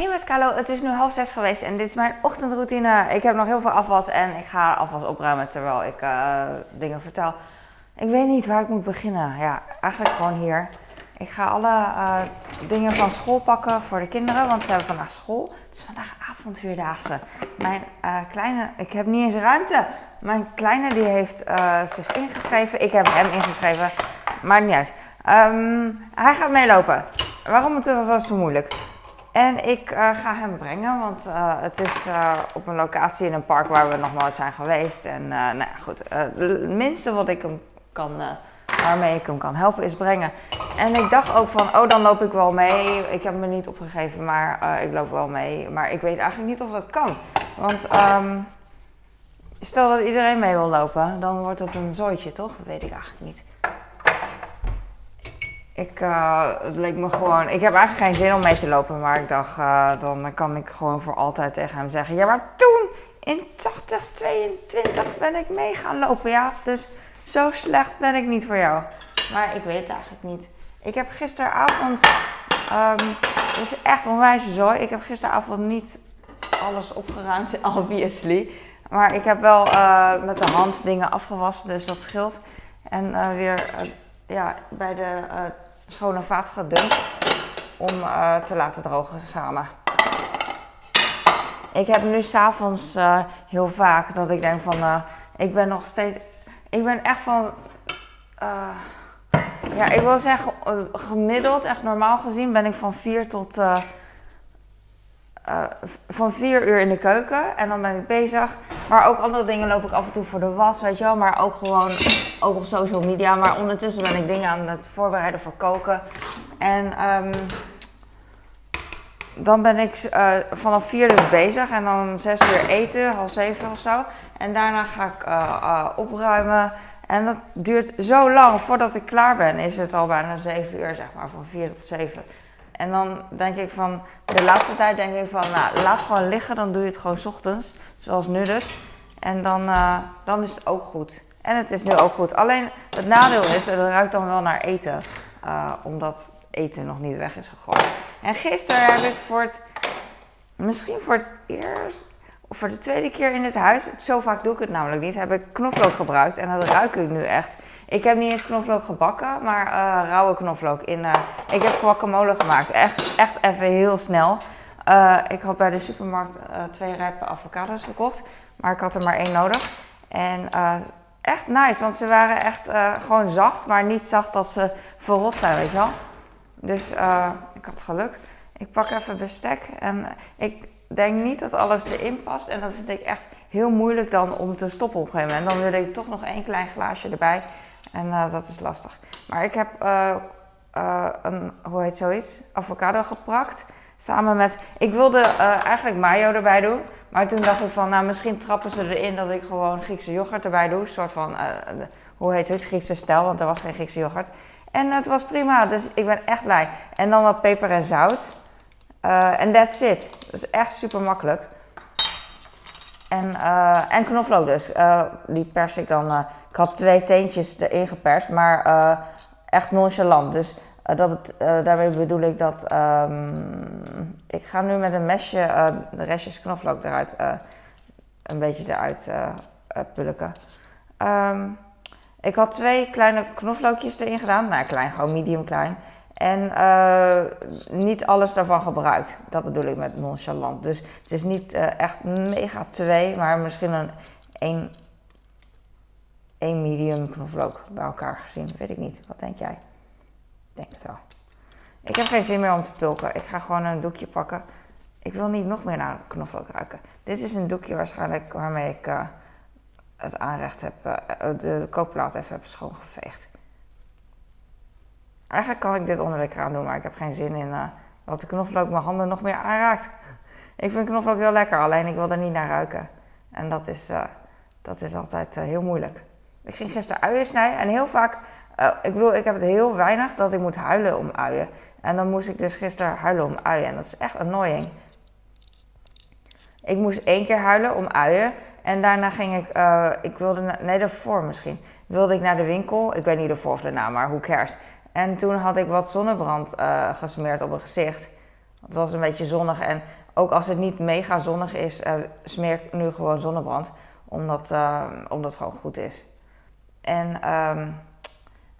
Hey met Carlo, het is nu half zes geweest en dit is mijn ochtendroutine. Ik heb nog heel veel afwas en ik ga afwas opruimen terwijl ik uh, dingen vertel. Ik weet niet waar ik moet beginnen. Ja, eigenlijk gewoon hier. Ik ga alle uh, dingen van school pakken voor de kinderen, want ze hebben vandaag school. Het is vandaag avondvierdaagse. Mijn uh, kleine, ik heb niet eens ruimte. Mijn kleine die heeft zich ingeschreven. Ik heb hem ingeschreven, maar niet uit. Um, hij gaat meelopen. Waarom is dat zo moeilijk? En ik uh, ga hem brengen, want uh, het is uh, op een locatie in een park waar we nog nooit zijn geweest. En nou ja, goed, het minste wat ik hem kan, waarmee ik hem kan helpen is brengen. En ik dacht ook van, oh dan loop ik wel mee. Ik heb me niet opgegeven, maar ik loop wel mee. Maar ik weet eigenlijk niet of dat kan. Want um, stel dat iedereen mee wil lopen, dan wordt het een zooitje, toch? Dat weet ik eigenlijk niet. Ik, uh, het leek me gewoon. Ik heb eigenlijk geen zin om mee te lopen, maar ik dacht, uh, dan kan ik gewoon voor altijd tegen hem zeggen: Ja, maar toen in 8022 ben ik mee gaan lopen, ja. Dus zo slecht ben ik niet voor jou. Maar ik weet het eigenlijk niet. Ik heb gisteravond. Um, het is echt onwijs zooi. Ik heb gisteravond niet alles opgeruimd, obviously. Maar ik heb wel uh, met de hand dingen afgewassen, dus dat scheelt. En weer ja, bij de schone vaat gedumpt om uh, te laten drogen samen. Ik heb nu s'avonds uh, heel vaak dat ik denk van, uh, ik ben nog steeds, ik ben echt van, ja, ik wil zeggen gemiddeld, echt normaal gezien, ben ik van 4 tot, van 4 uur in de keuken en dan ben ik bezig. Maar ook andere dingen loop ik af en toe voor de was, weet je wel. Maar ook gewoon, ook op social media. Maar ondertussen ben ik dingen aan het voorbereiden voor koken. En um, dan ben ik uh, vanaf vier dus bezig. En dan zes uur eten, half zeven of zo. En daarna ga ik uh, opruimen. En dat duurt zo lang. Voordat ik klaar ben is het al bijna zeven uur, zeg maar. Van vier tot zeven. En dan denk ik van, de laatste tijd denk ik van, nou, laat gewoon liggen. Dan doe je het gewoon s ochtends. Zoals nu dus. En dan, uh, dan is het ook goed. En het is nu ook goed. Alleen het nadeel is, het ruikt dan wel naar eten. Uh, omdat eten nog niet weg is gegooid. En gisteren heb ik voor het, misschien voor het eerst, voor de tweede keer in het huis, zo vaak doe ik het namelijk niet, heb ik knoflook gebruikt. En dat ruik ik nu echt. Ik heb niet eens knoflook gebakken, maar uh, rauwe knoflook. In, uh, ik heb guacamole gemaakt. Echt, echt even heel snel. Uh, ik had bij de supermarkt twee rijpe avocado's gekocht. Maar ik had er maar één nodig. En echt nice, want ze waren echt gewoon zacht. Maar niet zacht dat ze verrot zijn, weet je wel. Dus ik had geluk. Ik pak even bestek. En ik denk niet dat alles erin past. En dat vind ik echt heel moeilijk dan om te stoppen op een gegeven moment. Dan wil ik toch nog één klein glaasje erbij. En uh, dat is lastig. Maar ik heb uh, uh, een, hoe heet zoiets? Avocado geprakt. Samen met, ik wilde eigenlijk mayo erbij doen. Maar toen dacht ik van, nou misschien trappen ze erin dat ik gewoon Griekse yoghurt erbij doe. Een soort van, hoe heet zoiets? Griekse stijl, want er was geen Griekse yoghurt. En het was prima, dus ik ben echt blij. En dan wat peper en zout. En that's it. Dat is echt super makkelijk. En, en knoflook dus. die pers ik dan ik had twee teentjes erin geperst, maar uh, echt nonchalant. Dus uh, dat, uh, daarmee bedoel ik dat um, ik ga nu met een mesje de restjes knoflook eruit, een beetje eruit pulken. Um, ik had twee kleine knoflookjes erin gedaan. Nou, klein, gewoon medium klein. En niet alles daarvan gebruikt. Dat bedoel ik met nonchalant. Dus het is niet echt mega twee, maar misschien een één medium knoflook bij elkaar gezien. Weet ik niet. Wat denk jij? Ik denk het wel. Ik heb geen zin meer om te pulken. Ik ga gewoon een doekje pakken. Ik wil niet nog meer naar knoflook ruiken. Dit is een doekje waarschijnlijk waarmee ik uh, het aanrecht heb, de kookplaat even heb schoongeveegd. Eigenlijk kan ik dit onder de kraan doen, maar ik heb geen zin in uh, dat de knoflook mijn handen nog meer aanraakt. ik vind knoflook heel lekker, alleen ik wil er niet naar ruiken. En dat is, dat is altijd heel moeilijk. Ik ging gisteren uien snijden en heel vaak, ik bedoel, ik heb het heel weinig dat ik moet huilen om uien. En dan moest ik dus gisteren huilen om uien en dat is echt annoying. Ik moest één keer huilen om uien en daarna ging ik, ik wilde, nee daarvoor misschien, wilde ik naar de winkel. Ik weet niet ervoor of daarna, maar hoe cares. En toen had ik wat zonnebrand uh, gesmeerd op mijn gezicht. Het was een beetje zonnig en ook als het niet mega zonnig is, uh, smeer ik nu gewoon zonnebrand. Omdat, uh, omdat het gewoon goed is. En, um,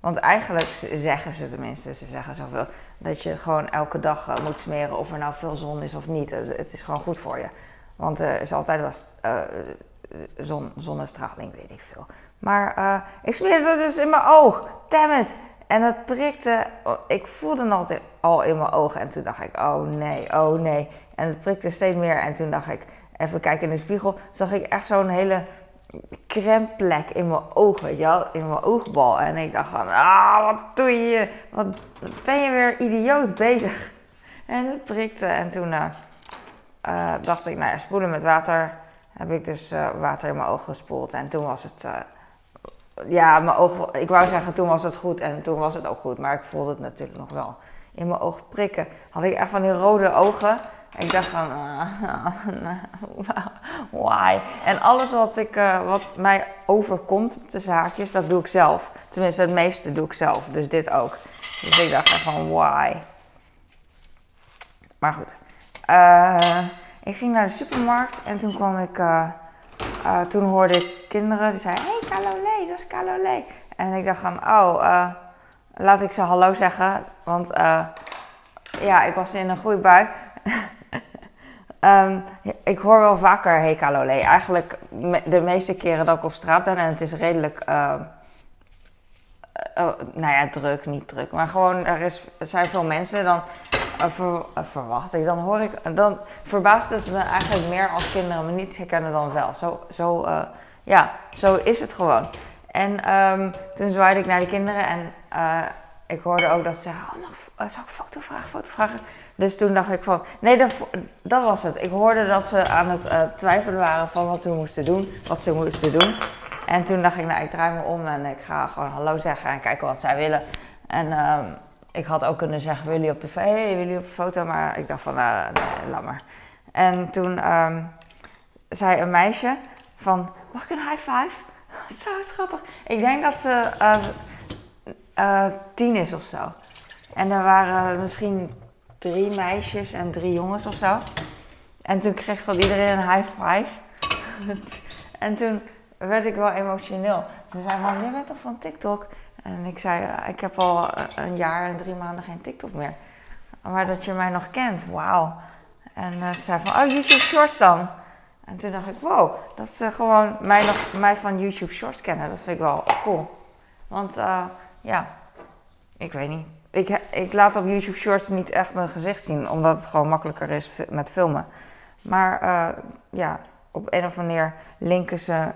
want eigenlijk zeggen ze tenminste, ze zeggen zoveel, dat je gewoon elke dag moet smeren of er nou veel zon is of niet. Het, is gewoon goed voor je. Want er is altijd was, zon, zonnestraling, weet ik veel. Maar ik smeerde dat dus in mijn oog. Damn it. En het prikte, ik voelde altijd al in mijn ogen. En toen dacht ik, oh nee, oh nee. En het prikte steeds meer. En toen dacht ik, even kijken in de spiegel, zag ik echt zo'n hele kremplek in mijn je wel, in mijn oogbal. En ik dacht van, ah, wat doe je? Wat ben je weer idioot bezig? En het prikte. En toen uh, uh, dacht ik, nou ja, spoelen met water. Heb ik dus uh, water in mijn oog gespoeld. En toen was het ja, mijn oog, ik wou zeggen toen was het goed en toen was het ook goed, maar ik voelde het natuurlijk nog wel. In mijn oog prikken had ik echt van die rode ogen. Ik dacht van, uh, why? En alles wat, ik, uh, wat mij overkomt, de zaakjes, dat doe ik zelf. Tenminste, het meeste doe ik zelf, dus dit ook. Dus ik dacht echt van, why? Maar goed. Uh, ik ging naar de supermarkt en toen kwam ik uh, toen hoorde ik kinderen die zeiden: Hey, Calolé, dat is Calolé. En ik dacht van: Oh, uh, laat ik ze hallo zeggen. Want uh, ja, ik was in een goede um, ik hoor wel vaker Hey Calolé. Eigenlijk de meeste keren dat ik op straat ben. En het is redelijk. Nou ja, druk, niet druk. Maar gewoon, er, is, zijn veel mensen. Dan ver, verwacht ik. Dan hoor ik, dan verbaast het me eigenlijk meer als kinderen me niet herkennen dan wel. Zo, zo, ja, zo is het gewoon. En um, toen zwaaide ik naar de kinderen en ik hoorde ook dat ze oh, uh, zou ik foto vragen, foto vragen? Dus toen dacht ik van, nee, dat, dat was het. Ik hoorde dat ze aan het twijfelen waren van wat ze moesten doen, wat ze moesten doen. En toen dacht ik, nou, ik draai me om en ik ga gewoon hallo zeggen en kijken wat zij willen. En um, ik had ook kunnen zeggen, wil je op de, hey, wil je op de foto? Maar ik dacht van, uh, nee, laat maar. En toen um, zei een meisje van, mag ik een high five? Zo schattig. Ik denk dat ze uh, uh, tien is of zo. En er waren misschien drie meisjes en drie jongens of zo. En toen kreeg van iedereen een high five. en toen werd ik wel emotioneel. Ze zei van, jij bent toch van TikTok? En ik zei, ik heb al een jaar en drie maanden geen TikTok meer. Maar dat je mij nog kent, wauw. En uh, ze zei van, oh, YouTube Shorts dan. En toen dacht ik, wow, dat ze gewoon mij, nog, mij van YouTube Shorts kennen. Dat vind ik wel cool. Want uh, ja, ik weet niet. Ik, ik laat op YouTube Shorts niet echt mijn gezicht zien, omdat het gewoon makkelijker is met filmen. Maar ja, op een of andere manier linken ze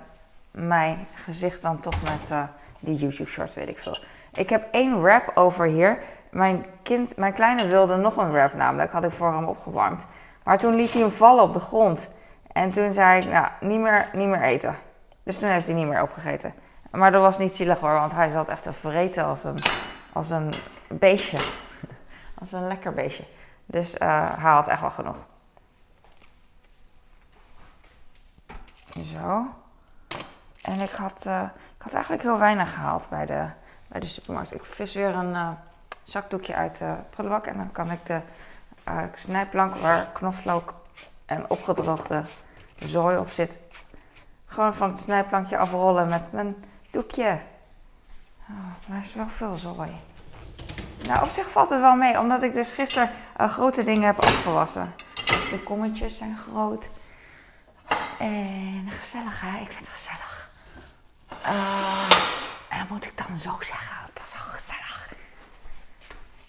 mijn gezicht dan toch met die YouTube shorts, weet ik veel. Ik heb één rap over hier. Mijn, kind, mijn kleine wilde nog een rap namelijk, had ik voor hem opgewarmd. Maar toen liet hij hem vallen op de grond. En toen zei ik, nou, niet meer, niet meer eten. Dus toen heeft hij niet meer opgegeten. Maar dat was niet zielig hoor, want hij zat echt te vreten als een, als een beestje. als een lekker beestje. Dus uh, hij had echt wel genoeg. Zo. En ik had, uh, ik had eigenlijk heel weinig gehaald bij de, bij de supermarkt. Ik vis weer een uh, zakdoekje uit de prullenbak. En dan kan ik de uh, snijplank waar knoflook en opgedroogde zooi op zit... gewoon van het snijplankje afrollen met mijn doekje. Oh, maar er is wel veel zooi. Nou, op zich valt het wel mee, omdat ik dus gisteren grote dingen heb afgewassen. Dus de kommetjes zijn groot. En gezellig, hè? Ik vind het gezellig. Uh, en dat moet ik dan zo zeggen. Dat is zo gezellig.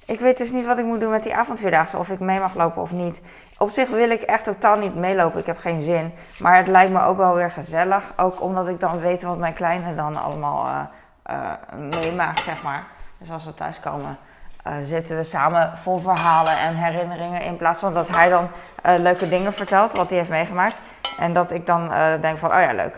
Ik weet dus niet wat ik moet doen met die avondvierdaagse. Of ik mee mag lopen of niet. Op zich wil ik echt totaal niet meelopen. Ik heb geen zin. Maar het lijkt me ook wel weer gezellig. Ook omdat ik dan weet wat mijn kleine dan allemaal uh, uh, meemaakt, zeg maar. Dus als we thuiskomen, uh, zitten we samen vol verhalen en herinneringen. In plaats van dat hij dan leuke dingen vertelt, wat hij heeft meegemaakt. En dat ik dan denk van, oh ja, leuk.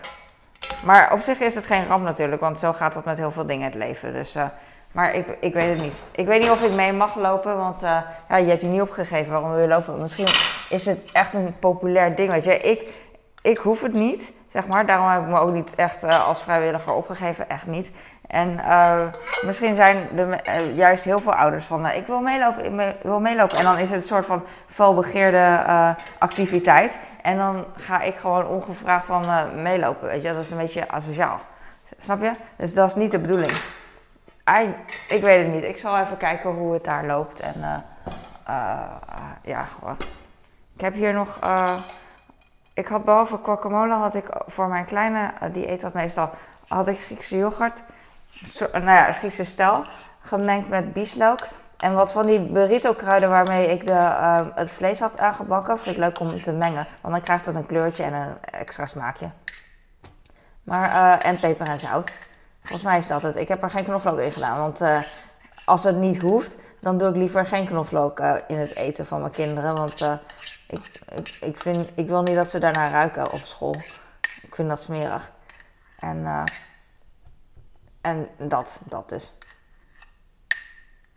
Maar op zich is het geen ramp natuurlijk, want zo gaat dat met heel veel dingen in het leven. Dus, uh, maar ik, ik weet het niet. Ik weet niet of ik mee mag lopen, want uh, ja, je hebt je niet opgegeven waarom wil je lopen. Misschien is het echt een populair ding, weet je. Ik, ik hoef het niet, zeg maar. Daarom heb ik me ook niet echt uh, als vrijwilliger opgegeven, echt niet. En uh, misschien zijn er uh, juist heel veel ouders van, uh, ik wil meelopen, ik wil meelopen. En dan is het een soort van felbegeerde activiteit. En dan ga ik gewoon ongevraagd van meelopen, weet je. Dat is een beetje asociaal. Snap je? Dus dat is niet de bedoeling. Ik weet het niet. Ik zal even kijken hoe het daar loopt. En ja, gewoon. Ik heb hier nog ik had behalve guacamole had ik voor mijn kleine, die eet dat meestal, had ik Griekse yoghurt nou ja, Griekse stijl, gemengd met bieslook. En wat van die burrito kruiden waarmee ik de, uh, het vlees had aangebakken, vind ik leuk om te mengen. Want dan krijgt het een kleurtje en een extra smaakje. Maar, uh, en peper en zout. Volgens mij is dat het. Ik heb er geen knoflook in gedaan, want uh, als het niet hoeft, dan doe ik liever geen knoflook in het eten van mijn kinderen. Want ik, ik, ik, vind, ik wil niet dat ze daarna ruiken op school. Ik vind dat smerig. En en dat, dat dus.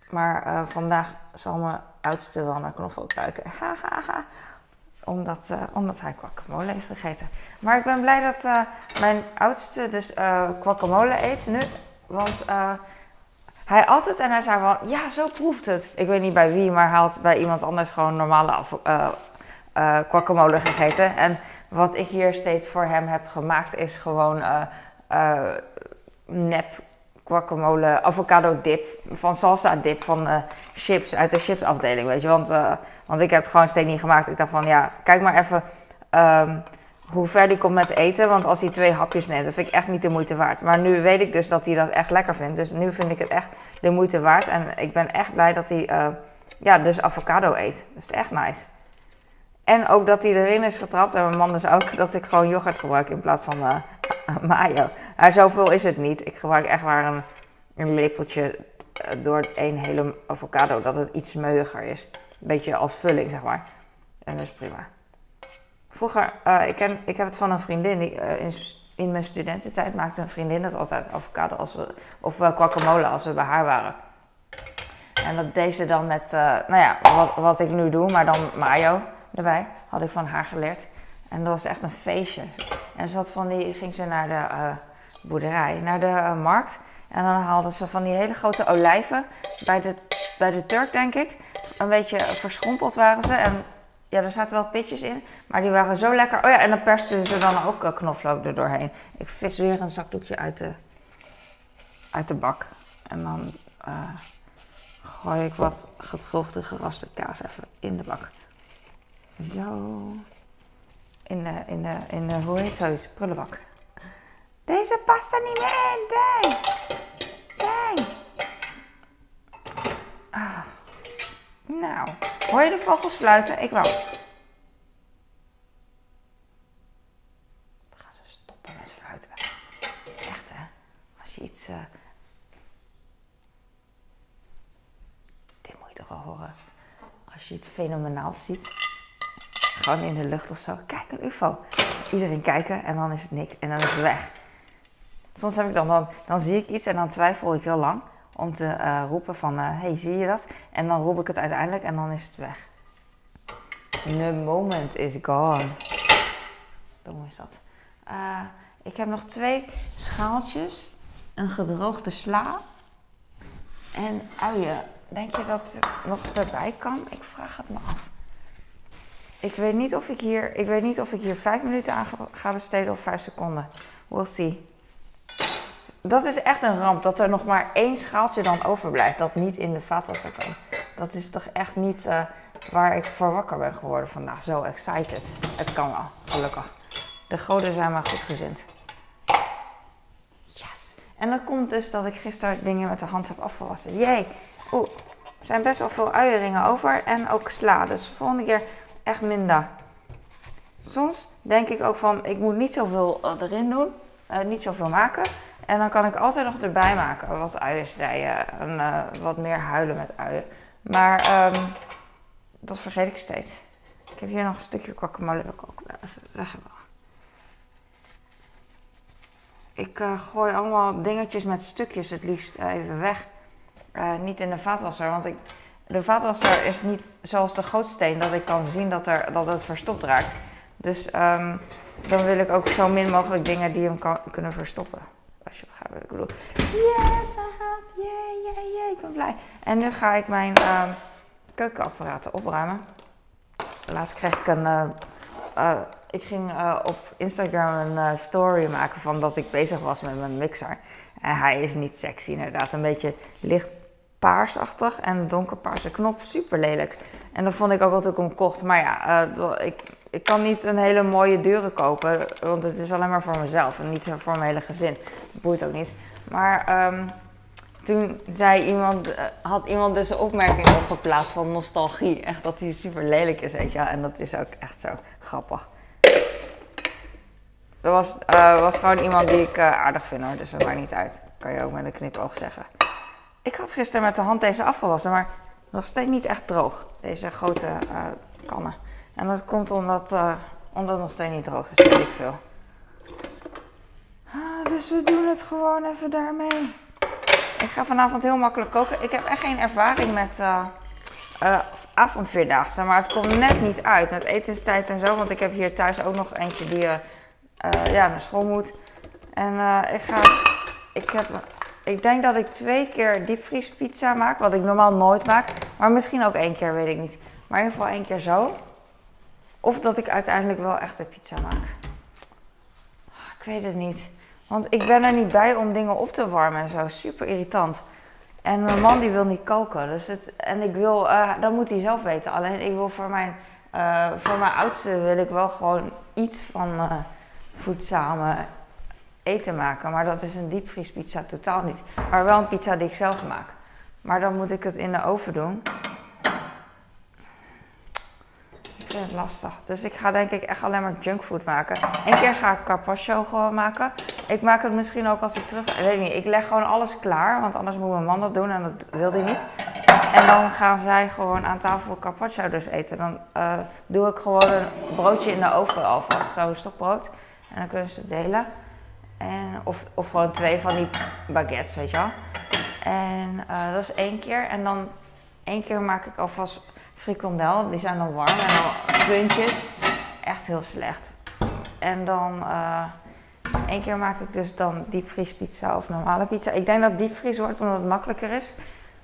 Maar uh, vandaag zal mijn oudste wel naar knoflook ruiken. omdat, uh, omdat hij guacamole heeft gegeten. Maar ik ben blij dat uh, mijn oudste dus guacamole eet nu. Want hij at het en hij zei van, ja, zo proeft het. Ik weet niet bij wie, maar hij had bij iemand anders gewoon normale guacamole gegeten. En wat ik hier steeds voor hem heb gemaakt is gewoon nep guacamole, avocado dip, van salsa dip van uh, chips, uit de chips afdeling, weet je. Want, uh, want ik heb het gewoon steeds niet gemaakt. Ik dacht van, ja, kijk maar even um, hoe ver die komt met eten. Want als hij twee hapjes neemt, dat vind ik echt niet de moeite waard. Maar nu weet ik dus dat hij dat echt lekker vindt. Dus nu vind ik het echt de moeite waard. En ik ben echt blij dat hij, uh, ja, dus avocado eet. Dat is echt nice. En ook dat hij erin is getrapt, en mijn man dus ook, dat ik gewoon yoghurt gebruik in plaats van uh, mayo. Maar zoveel is het niet. Ik gebruik echt maar een, een lepeltje uh, door één hele avocado, dat het iets smeuiger is. Een beetje als vulling, zeg maar. En dat is prima. Vroeger, uh, ik, ken, ik heb het van een vriendin, die, in, in mijn studententijd maakte een vriendin het altijd avocado als we, of guacamole als we bij haar waren. En dat deed ze dan met, nou ja, wat, wat ik nu doe, maar dan mayo erbij. Had ik van haar geleerd. En dat was echt een feestje. En ze had van die, ging ze naar de uh, boerderij, naar de uh, markt. En dan haalden ze van die hele grote olijven bij de, bij de Turk, denk ik. Een beetje verschrompeld waren ze. En ja, er zaten wel pitjes in, maar die waren zo lekker. Oh ja, en dan persten ze dan ook uh, knoflook er doorheen. Ik vis weer een zakdoekje uit de, uit de bak. En dan gooi ik wat gedroogde geraspte kaas even in de bak. Zo. In de, in de, in de hoe heet zoiets? Prullenbak. Deze past er niet meer in. Nee. Nee. Ah. Nou, hoor je de vogels fluiten? Ik wel. Dan gaan ze stoppen met fluiten. Echt hè. Als je iets... Uh... Dit moet je toch wel horen. Als je iets fenomenaals ziet. Gewoon in de lucht of zo. Kijk, een ufo. Iedereen kijken en dan is het niks. En dan is het weg. Soms heb ik dan, dan, zie ik iets en dan twijfel ik heel lang om te uh, roepen van, uh, hey, zie je dat? En dan roep ik het uiteindelijk en dan is het weg. The moment is gone. Hoe is dat? Uh, ik heb nog twee schaaltjes, een gedroogde sla en uien. Denk je dat het nog erbij kan? Ik vraag het me af. Ik weet niet of ik hier, ik weet niet of ik hier vijf minuten aan ga besteden of vijf seconden. We'll see. Dat is echt een ramp, dat er nog maar één schaaltje dan overblijft dat niet in de vaatwasser kan. Dat is toch echt niet uh, waar ik voor wakker ben geworden vandaag. Zo excited. Het kan wel, gelukkig. De goden zijn maar goed gezind. Yes. En dan komt dus dat ik gisteren dingen met de hand heb afgewassen. Jee. Oeh, er zijn best wel veel uieringen over en ook sla. Dus de volgende keer echt minder. Soms denk ik ook van, ik moet niet zoveel eh, erin doen, uh, niet zoveel maken. En dan kan ik altijd nog erbij maken, wat uiensnijen en uh, wat meer huilen met uien. Maar um, dat vergeet ik steeds. Ik heb hier nog een stukje guacamole dat ik ook even weg hebben. Ik gooi allemaal dingetjes met stukjes het liefst even weg. niet in de vaatwasser, want ik, de vaatwasser is niet zoals de gootsteen dat ik kan zien dat, er, dat het verstopt raakt. Dus um, dan wil ik ook zo min mogelijk dingen die hem kunnen verstoppen. Als je begrijpt wat ik bedoel. Yes, hij gaat. Yay, yay, yay. Ik ben blij. En nu ga ik mijn uh, keukenapparaten opruimen. Laatst kreeg ik een... Uh, ik ging uh, op Instagram een story maken van dat ik bezig was met mijn mixer. En hij is niet sexy inderdaad. Een beetje licht paarsachtig en donkerpaarse knop. Super lelijk. En dat vond ik ook wat ik hem kocht. Maar ja, ik, ik kan niet een hele mooie dure kopen, want het is alleen maar voor mezelf en niet voor mijn hele gezin. Dat boeit ook niet. Maar um, toen zei iemand, uh, had iemand dus een opmerking opgeplaatst van nostalgie. Echt dat hij super lelijk is, weet je En dat is ook echt zo grappig. Er was, uh, was gewoon iemand die ik aardig vind hoor, dus dat maakt niet uit. Kan je ook met een knipoog zeggen. Ik had gisteren met de hand deze afgewassen, maar nog steeds niet echt droog. Deze grote kannen. En dat komt omdat, uh, omdat het nog steeds niet droog is, weet ik veel. Ah, dus we doen het gewoon even daarmee. Ik ga vanavond heel makkelijk koken. Ik heb echt geen ervaring met uh, uh, avondvierdaagse, maar het komt net niet uit met etenstijd en zo. Want ik heb hier thuis ook nog eentje die ja, naar school moet. En ik ga, ik heb, ik denk dat ik twee keer diepvriespizza maak, wat ik normaal nooit maak. Maar misschien ook één keer, weet ik niet. Maar in ieder geval één keer zo. Of dat ik uiteindelijk wel echt de pizza maak. Ik weet het niet. Want ik ben er niet bij om dingen op te warmen en zo. Super irritant. En mijn man die wil niet koken. Dus het, en ik wil, uh, dat moet hij zelf weten. Alleen ik wil voor mijn, uh, voor mijn oudste wil ik wel gewoon iets van uh, voedzame eten maken. Maar dat is een diepvriespizza totaal niet. Maar wel een pizza die ik zelf maak. Maar dan moet ik het in de oven doen. Ik vind het lastig. Dus ik ga denk ik echt alleen maar junkfood maken. Eén keer ga ik carpaccio gewoon maken. Ik maak het misschien ook als ik terug... Ik weet niet, ik leg gewoon alles klaar. Want anders moet mijn man dat doen en dat wil hij niet. En dan gaan zij gewoon aan tafel carpaccio dus eten. Dan uh, doe ik gewoon een broodje in de oven alvast. Zo'n stokbrood. En dan kunnen ze delen. En, of, of gewoon twee van die baguettes, weet je wel. En uh, dat is één keer. En dan één keer maak ik alvast frikandel. Die zijn dan warm en dan puntjes. Echt heel slecht. En dan uh, één keer maak ik dus dan diepvriespizza of normale pizza. Ik denk dat diepvries wordt omdat het makkelijker is.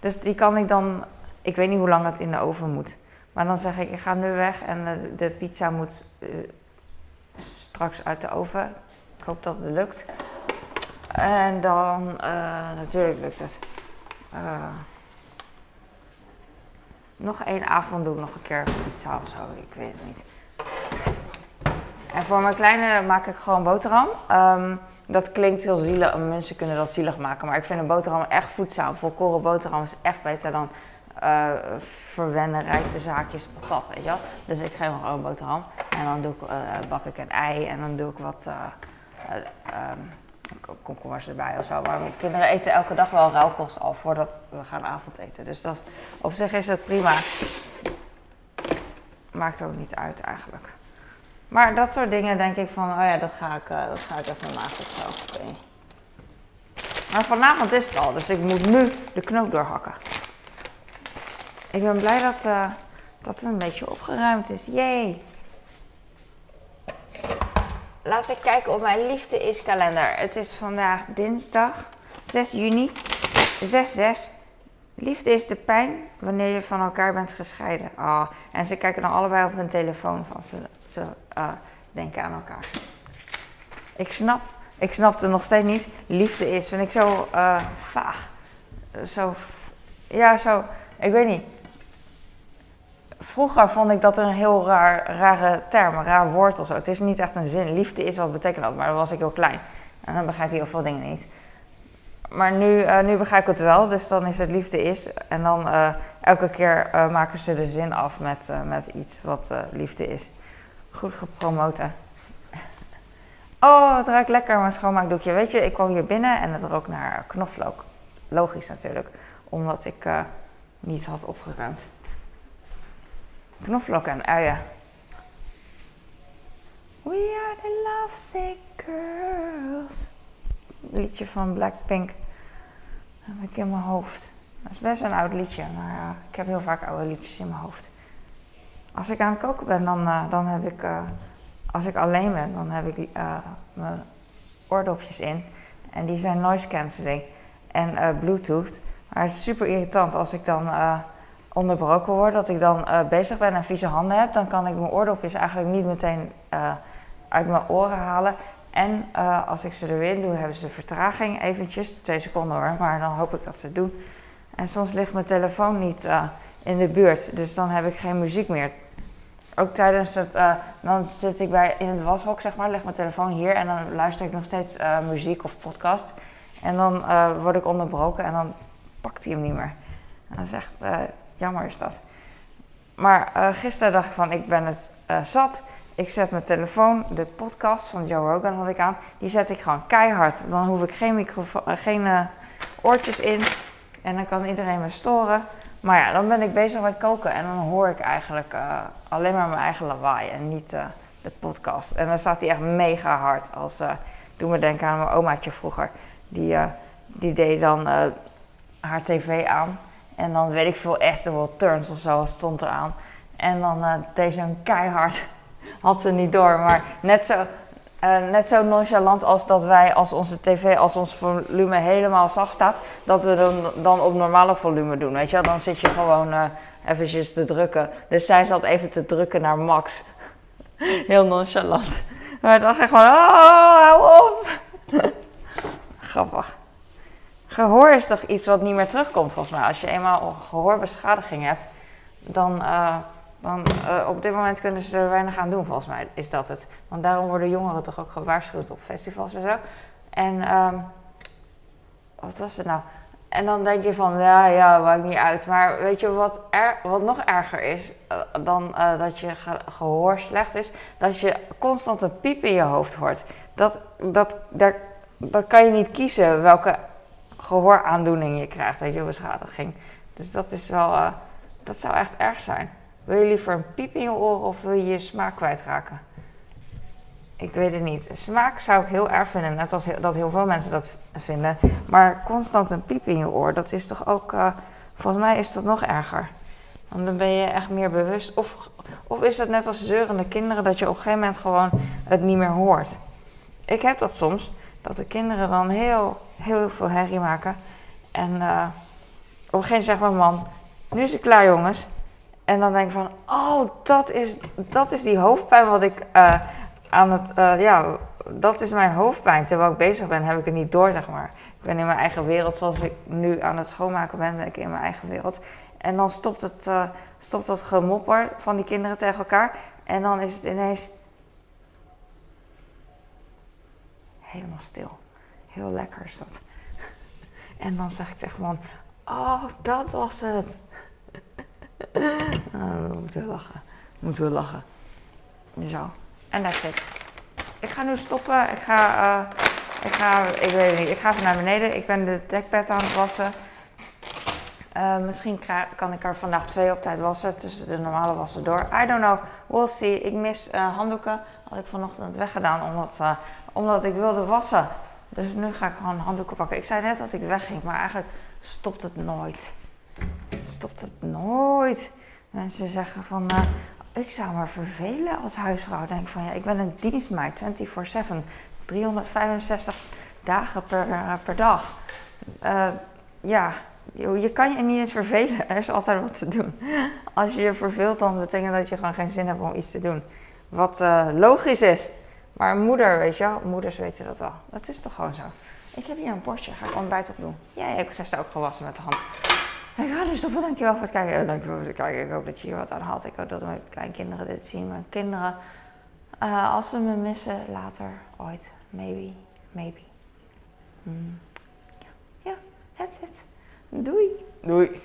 Dus die kan ik dan, ik weet niet hoe lang het in de oven moet. Maar dan zeg ik, ik ga nu weg en de, de pizza moet straks uit de oven. Hoop dat het lukt. En dan, uh, natuurlijk lukt het. nog één avond doe ik nog een keer pizza of zo. Ik weet het niet. En voor mijn kleine maak ik gewoon boterham. Um, dat klinkt heel zielig. Mensen kunnen dat zielig maken. Maar ik vind een boterham echt voedzaam. Volkoren boterham is echt beter dan uh, verwennen rijke zaakjes patat, weet je wel. Dus ik geef hem gewoon een boterham. En dan doe ik, bak ik een ei en dan doe ik wat... um, komkommers erbij of zo. Maar mijn kinderen eten elke dag wel rauwkost al voordat we gaan avondeten. Dus dat, op zich is het prima. Maakt ook niet uit eigenlijk. Maar dat soort dingen denk ik van, oh ja, dat ga ik, uh, dat ga ik even maken of zo. Maar vanavond is het al, dus ik moet nu de knoop doorhakken. Ik ben blij dat, uh, dat het een beetje opgeruimd is. Yay! Laten we kijken op mijn liefde is kalender. Het is vandaag dinsdag 6 juni. 6-6. Liefde is de pijn wanneer je van elkaar bent gescheiden. Oh, en ze kijken dan allebei op hun telefoon van ze, ze uh, denken aan elkaar. Ik snap, ik snapte nog steeds niet. Liefde is, vind ik zo uh, vaag. Zo, ja, zo, ik weet niet. Vroeger vond ik dat een heel raar, rare term, een raar woord of zo. Het is niet echt een zin. Liefde is, wat betekent dat? Maar dan was ik heel klein. En dan begrijp je heel veel dingen niet. Maar nu, uh, nu begrijp ik het wel, dus dan is het liefde is. En dan uh, elke keer uh, maken ze de zin af met, met iets wat liefde is. Goed gepromoot, hè? Oh, het ruikt lekker, mijn schoonmaakdoekje. Weet je, ik kwam hier binnen en het rook naar knoflook. Logisch natuurlijk, omdat ik niet had opgeruimd. Knoflook en uien. We are the lovesick girls. Liedje van Blackpink. Dat heb ik in mijn hoofd. Dat is best een oud liedje, maar uh, ik heb heel vaak oude liedjes in mijn hoofd. Als ik aan het koken ben, dan, uh, dan heb ik, uh, als ik alleen ben, dan heb ik mijn oordopjes in. En die zijn noise cancelling en eh, Bluetooth. Maar het is super irritant als ik dan eh, onderbroken word, dat ik dan eh, bezig ben en vieze handen heb. Dan kan ik mijn oordopjes eigenlijk niet meteen eh, uit mijn oren halen. En eh, als ik ze er weer doe, hebben ze vertraging eventjes, twee seconden hoor, maar dan hoop ik dat ze het doen. En soms ligt mijn telefoon niet in de buurt, dus dan heb ik geen muziek meer. Ook tijdens het, dan zit ik bij, in het washok zeg maar, leg mijn telefoon hier en dan luister ik nog steeds muziek of podcast. En dan word ik onderbroken en dan pakt hij hem niet meer. Dat is echt jammer is dat. Maar eh, gisteren dacht ik van, ik ben het eh, zat. Ik zet mijn telefoon, de podcast van Joe Rogan had ik aan, die zet ik gewoon keihard. Dan hoef ik geen, microfoon, eh, geen oortjes in en dan kan iedereen me storen. Maar ja, dan ben ik bezig met koken en dan hoor ik eigenlijk alleen maar mijn eigen lawaai en niet de podcast. En dan staat die echt mega hard. Als, doe me denken aan mijn omaatje vroeger. Die, die deed dan haar tv aan. En dan weet ik veel, Esther Turns of zo stond eraan. En dan eh, deed ze keihard. Had ze niet door, maar net zo, eh, net zo nonchalant als dat wij als onze tv, als ons volume helemaal zacht staat, dat we dan, dan op normale volume doen. Weet je dan zit je gewoon eh eventjes te drukken. Dus zij zat even te drukken naar max. Heel nonchalant. Maar dan ga ik gewoon, oh, hou op. Grappig. Gehoor is toch iets wat niet meer terugkomt volgens mij. Als je eenmaal gehoorbeschadiging hebt, dan, eh, dan eh, op dit moment kunnen ze er weinig aan doen volgens mij, is dat het. Want daarom worden jongeren toch ook gewaarschuwd op festivals en zo. En ehm, wat was het nou? En dan denk je van, ja, ja, maakt niet uit. Maar weet je wat, er, wat nog erger is eh, dan dat je ge- gehoor slecht is? Dat je constant een piep in je hoofd hoort. Dat, dat, daar, dat kan je niet kiezen welke gehooraandoening je krijgt, weet je, beschadiging. Dus dat is wel, eh, dat zou echt erg zijn. Wil je liever een piep in je oren of wil je je smaak kwijtraken? Ik weet het niet. Smaak zou ik heel erg vinden, net als heel- dat heel veel mensen dat vinden. Maar constant een piep in je oor, dat is toch ook, eh, volgens mij is dat nog erger. Want dan ben je echt meer bewust. Of, of is het net als zeurende kinderen, dat je op een gegeven moment gewoon het niet meer hoort. Ik heb dat soms, dat de kinderen dan heel, heel veel herrie maken. En eh, op een gegeven moment zegt mijn man, nu is het klaar jongens. En dan denk ik van, oh, dat is, dat is die hoofdpijn wat ik eh, aan het, eh, ja, dat is mijn hoofdpijn. Terwijl ik bezig ben, heb ik het niet door, zeg maar. Ik ben in mijn eigen wereld, zoals ik nu aan het schoonmaken ben, ben ik in mijn eigen wereld. En dan stopt, het, stopt dat gemopper van die kinderen tegen elkaar. En dan is het ineens helemaal stil. Heel lekker is dat. En dan zeg ik tegen man, oh, dat was het. nou, we moeten lachen. Moeten we lachen. Zo. En that's it. Ik ga nu stoppen. Ik ga, eh, ik ga, ik weet het niet. Ik ga even naar beneden. Ik ben de dekbed aan het wassen. Eh, misschien kan ik er vandaag twee op tijd wassen, tussen de normale wassen door. I don't know, we'll see. Ik mis eh, handdoeken, had ik vanochtend weggedaan omdat, omdat ik wilde wassen. Dus nu ga ik gewoon handdoeken pakken. Ik zei net dat ik wegging, maar eigenlijk stopt het nooit. Stopt het nooit. Mensen zeggen van, eh, ik zou me vervelen als huisvrouw. Denk van, ja, ik ben een dienstmeid, 24-7. 365 dagen per, eh, per dag. Eh, ja, je, je kan je niet eens vervelen. Er is altijd wat te doen. Als je je verveelt, dan betekent dat je gewoon geen zin hebt om iets te doen. Wat logisch is. Maar moeder, weet je moeders weten dat wel. Dat is toch gewoon zo. Ik heb hier een bordje, ga ik ontbijt op doen. Jij hebt gisteren ook gewassen met de hand. Ik ga nu stoppen, dankjewel voor het kijken. Eh, Dankjewel voor het kijken. Ik hoop dat je hier wat aan had. Ik hoop dat mijn kleinkinderen dit zien. Mijn kinderen, eh, als ze me missen later, ooit, maybe, maybe. Hmm. Ja, that's it. Doei. Doei.